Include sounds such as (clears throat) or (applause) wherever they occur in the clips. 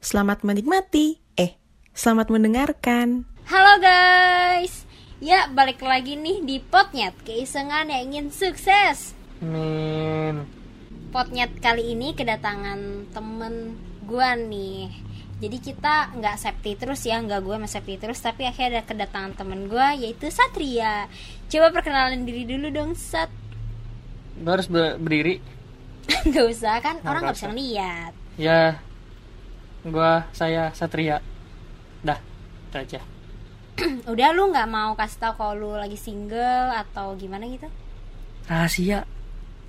Selamat menikmati. Eh, selamat mendengarkan. Halo guys, ya balik lagi nih di Potnyet Keisengan yang ingin sukses Min. Potnyet kali ini kedatangan temen gua nih Jadi kita nggak safety terus ya, nggak gue sama safety terus Tapi akhirnya ada kedatangan temen gua yaitu Satria Coba perkenalan diri dulu dong Sat Gue harus ber- berdiri. (laughs) Gak usah kan, orang nggak bisa usah. ngeliat Ya. Gua saya Satria. Dah, itu aja. (clears throat) Udah lu nggak mau kasih tahu kalau lu lagi single atau gimana gitu? Rahasia.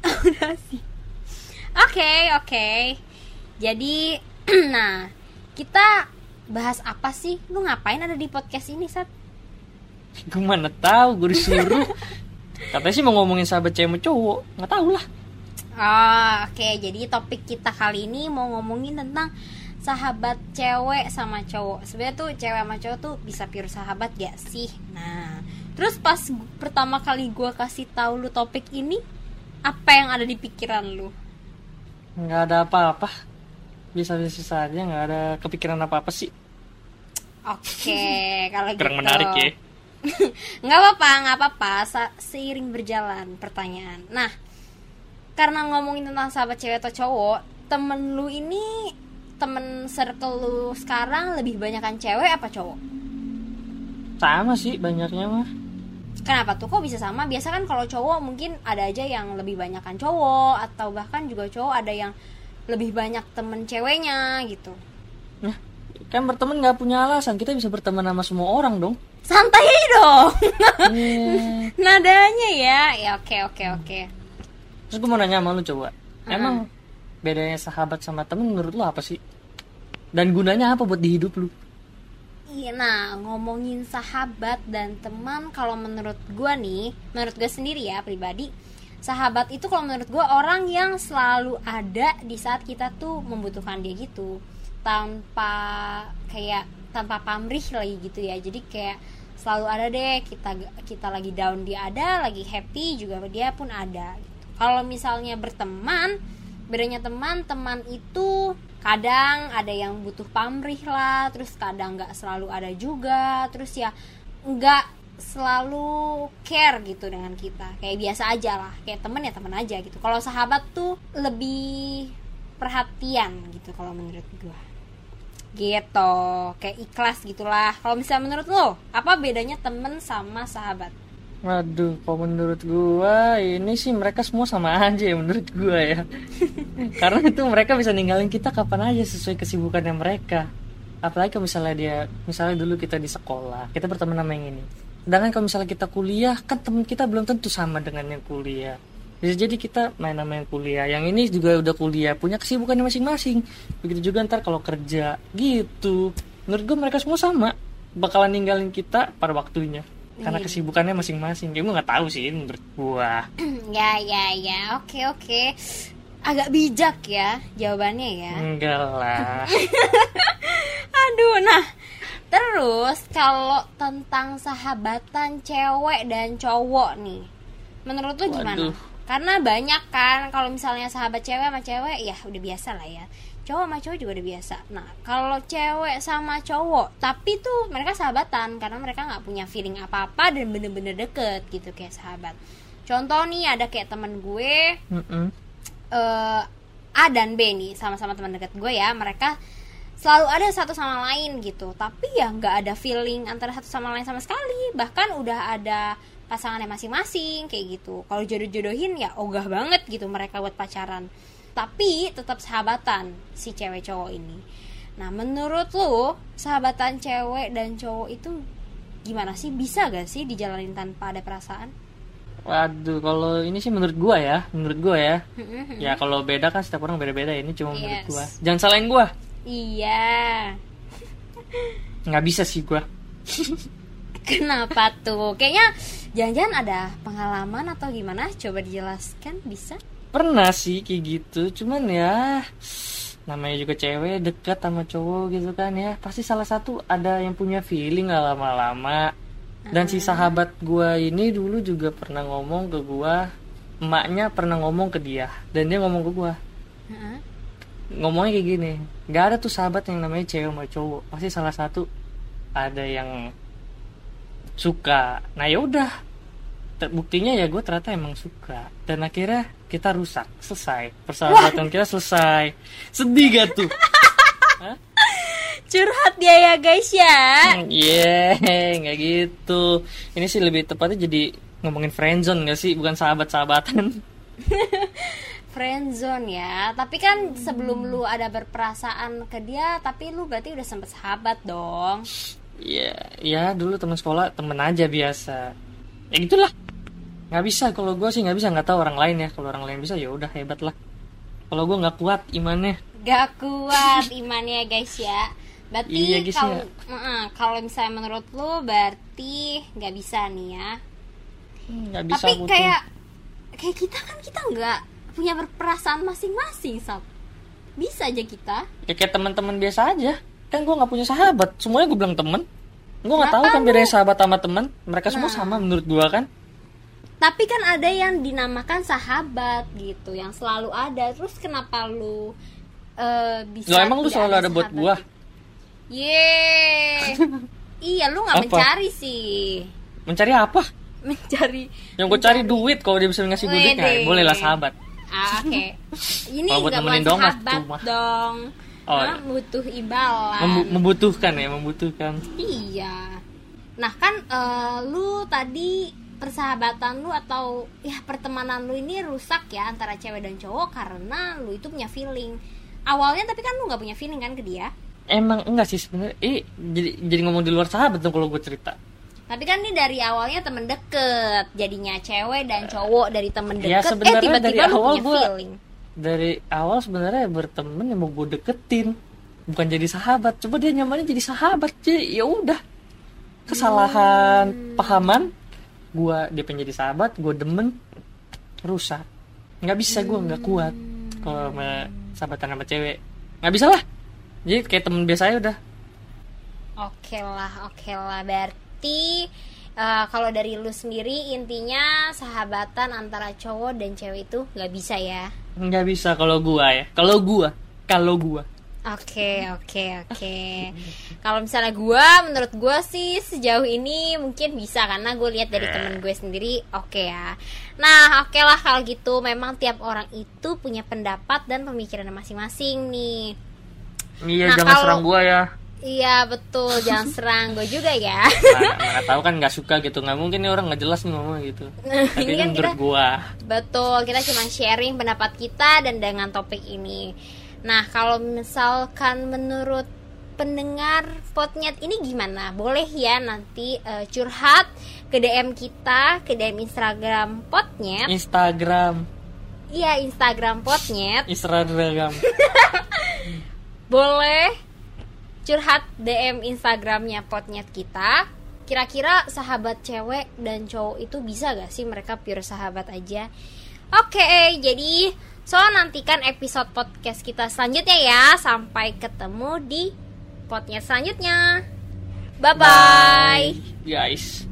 (laughs) Sih. Oke, oke. Jadi, (clears throat) nah, kita bahas apa sih? Lu ngapain ada di podcast ini, Sat? Gue mana tahu, gue disuruh. Katanya sih mau ngomongin sahabat cewek cowok. Nggak tahu lah. Oh, oke. Jadi topik kita kali ini mau ngomongin tentang sahabat cewek sama cowok. Sebenarnya tuh cewek sama cowok tuh bisa pure sahabat gak sih? Nah, terus pas pertama kali gua kasih tahu lu topik ini, apa yang ada di pikiran lu? Nggak ada apa-apa. Bisa-bisa saja, nggak ada kepikiran apa-apa sih. Oke, (laughs) kalau gitu. Kurang menarik ya. (laughs) nggak apa-apa nggak apa-apa seiring berjalan pertanyaan nah karena ngomongin tentang sahabat cewek atau cowok temen lu ini temen circle lu sekarang lebih banyakan cewek apa cowok Sama sih banyaknya mah. kenapa tuh kok bisa sama biasa kan kalau cowok mungkin ada aja yang lebih banyakan cowok atau bahkan juga cowok ada yang lebih banyak temen ceweknya gitu Nah, kan berteman nggak punya alasan. Kita bisa berteman sama semua orang dong. santai dong Iya. (laughs) nadanya ya ya oke oke oke Terus gue mau nanya sama lu coba. Emang bedanya sahabat sama temen menurut lu apa sih? Dan gunanya apa buat di hidup lu? Iya, nah ngomongin sahabat dan teman, kalau menurut gua nih, menurut gue sendiri ya pribadi, sahabat itu kalau menurut gua orang yang selalu ada di saat kita tuh membutuhkan dia gitu, tanpa kayak tanpa pamrih lagi gitu ya. Jadi kayak selalu ada deh kita kita lagi down dia ada, lagi happy juga dia pun ada. Gitu. Kalau misalnya berteman, bedanya teman teman itu kadang ada yang butuh pamrih lah terus kadang nggak selalu ada juga terus ya nggak selalu care gitu dengan kita. Kayak biasa aja lah kayak temen ya temen aja gitu. Kalau sahabat tuh lebih perhatian gitu kalau menurut gua. Gitu kayak ikhlas gitulah. Kalau misalnya menurut lo apa bedanya temen sama sahabat Waduh, kalau menurut gua ini sih mereka semua sama aja ya menurut gua ya. (laughs) Karena itu mereka bisa ninggalin kita kapan aja sesuai kesibukannya mereka. Apalagi kalau misalnya dia, misalnya dulu kita di sekolah, kita berteman sama yang ini. Sedangkan kalau misalnya kita kuliah, kan teman kita belum tentu sama dengan yang kuliah. Bisa jadi kita main sama yang kuliah, yang ini juga udah kuliah, punya kesibukannya masing-masing. Begitu juga ntar kalau kerja, gitu. Menurut gua mereka semua sama, bakalan ninggalin kita pada waktunya karena Iya. kesibukannya masing-masing. Gue nggak tahu sih menurut gua. (clears throat) ya ya ya oke oke agak bijak ya jawabannya ya Enggak lah. (laughs) Aduh, nah terus kalau tentang sahabatan cewek dan cowok nih, menurut lu gimana? Waduh. Karena banyak kan kalau misalnya sahabat cewek sama cewek ya udah biasa lah ya. Cowok sama cowok juga udah biasa. Nah kalau cewek sama cowok, tapi tuh mereka sahabatan karena mereka nggak punya feeling apa-apa dan bener-bener deket gitu kayak sahabat. Contoh nih ada kayak temen gue, Mm-mm. eh A dan B nih sama-sama teman dekat gue ya mereka selalu ada satu sama lain gitu tapi ya nggak ada feeling antara satu sama lain sama sekali bahkan udah ada pasangannya masing-masing kayak gitu kalau jodoh-jodohin ya ogah banget gitu mereka buat pacaran tapi tetap sahabatan si cewek cowok ini nah menurut lu sahabatan cewek dan cowok itu gimana sih bisa gak sih dijalanin tanpa ada perasaan Waduh, kalau ini sih menurut gua ya, menurut gua ya. Ya kalau beda kan setiap orang beda-beda. Ini cuma menurut Yes. gua. Jangan salahin gua. iya (laughs) Nggak bisa sih gua. Kenapa tuh? Kayaknya jangan-jangan ada pengalaman atau gimana? Coba dijelaskan bisa? Pernah sih kayak gitu. Cuman ya namanya juga cewek dekat sama cowok gitu kan ya. Pasti salah satu ada yang punya feeling lah lama-lama. Dan si sahabat gua ini dulu juga pernah ngomong ke gua emaknya pernah ngomong ke dia dan dia ngomong ke gua. Heeh. ngomongnya kayak gini nggak ada tuh sahabat yang namanya cewek sama cowok. Pasti salah satu ada yang suka. Nah ya udah terbuktinya ya gue ternyata emang suka dan akhirnya kita rusak selesai persahabatan kita selesai sedih gak tuh (laughs) Curhat dia ya guys ya. Iya, nggak gitu. Ini sih lebih tepatnya jadi ngomongin friendzone nggak sih, bukan sahabat-sahabatan. (laughs) Friendzone ya. Tapi kan sebelum lu ada berperasaan ke dia, tapi lu berarti udah sempet sahabat dong. Iya, ya dulu teman sekolah temen aja biasa. Ya gitulah. Nggak bisa kalau gue sih nggak bisa nggak tahu orang lain ya. Kalau orang lain bisa ya udah hebat lah. Kalau gue nggak kuat imannya. Gak kuat imannya guys ya. Berarti Iya, guys, kalau ya. Kalau misalnya menurut lu berarti nggak bisa nih ya. Nggak bisa Tapi aku tuh. kayak kayak kita kan kita nggak punya berperasaan masing-masing, Sab. Bisa aja kita. ya kayak teman-teman biasa aja. Kan gue nggak punya sahabat. Semuanya gue bilang temen. Gue nggak tahu kan bedanya sahabat sama teman. Mereka semua Nah. sama menurut gue kan. Tapi kan ada yang dinamakan sahabat gitu, yang selalu ada. Terus kenapa lu eh, bisa Loh, emang lu selalu ada buat sahabat gua? Yeay. iya, lu nggak mencari sih. Mencari apa? Mencari Yang gue cari duit kalau dia bisa ngasih duit, nah, boleh lah sahabat. Ah, Oke. Ini buat nemenin buat mah sahabat dong. Oh, Hah, iya. butuh imbalan. Membu- membutuhkan ya, membutuhkan. Iya. Nah kan eh, lu tadi persahabatan lu atau ya pertemanan lu ini rusak ya antara cewek dan cowok karena lu itu punya feeling. Awalnya tapi kan lu nggak punya feeling kan ke dia. Emang enggak sih sebenarnya. Eh, jadi jadi ngomong di luar sahabat dong kalau gue cerita. Tapi kan ini dari awalnya temen deket, jadinya cewek dan cowok dari temen Ya, deket, eh sebenarnya tiba-tiba dari lu awal punya gua- feeling. Dari awal sebenarnya berteman yang mau gue deketin, bukan jadi sahabat. Coba dia nyamannya jadi sahabat, jadi ya udah. Kesalahan pahaman, gua dia pengen jadi sahabat, gue demen, rusak. Nggak bisa gue nggak kuat kalau sama sahabatan sama cewek. Nggak bisa lah. Jadi kayak temen biasa aja udah. Oke lah, oke lah. Berarti eh, kalau dari lu sendiri intinya sahabatan antara cowok dan cewek itu nggak bisa ya? Nggak bisa kalau gua ya. Kalau gua, kalau gua. Oke, oke, oke. Kalau misalnya gua, menurut gua sih sejauh ini mungkin bisa karena gue lihat dari temen gue sendiri, oke ya. Nah, oke lah kalau gitu. Memang tiap orang itu punya pendapat dan pemikiran masing-masing nih. Iya, Nah, jangan kalau- serang gua ya. Iya betul, jangan serang gue juga ya. Mana, mana tahu kan nggak suka gitu, nggak mungkin nih orang nggak jelas nih ngomong gitu. (laughs) Tapi Ini kan kan menurut kita- gua. Betul, kita cuma sharing pendapat kita dan dengan topik ini. Nah, kalau misalkan menurut pendengar Potnyet ini gimana? Boleh ya nanti eh, curhat ke DM kita, ke DM Instagram Potnyet. Instagram, Iya, Instagram Potnyet. Instagram. (laughs) Boleh curhat DM Instagramnya Potnyet kita. Kira-kira sahabat cewek dan cowok itu bisa gak sih mereka pure sahabat aja? Oke, jadi so nantikan episode podcast kita selanjutnya ya. Sampai ketemu di Potnyet selanjutnya. Bye-bye. Guys.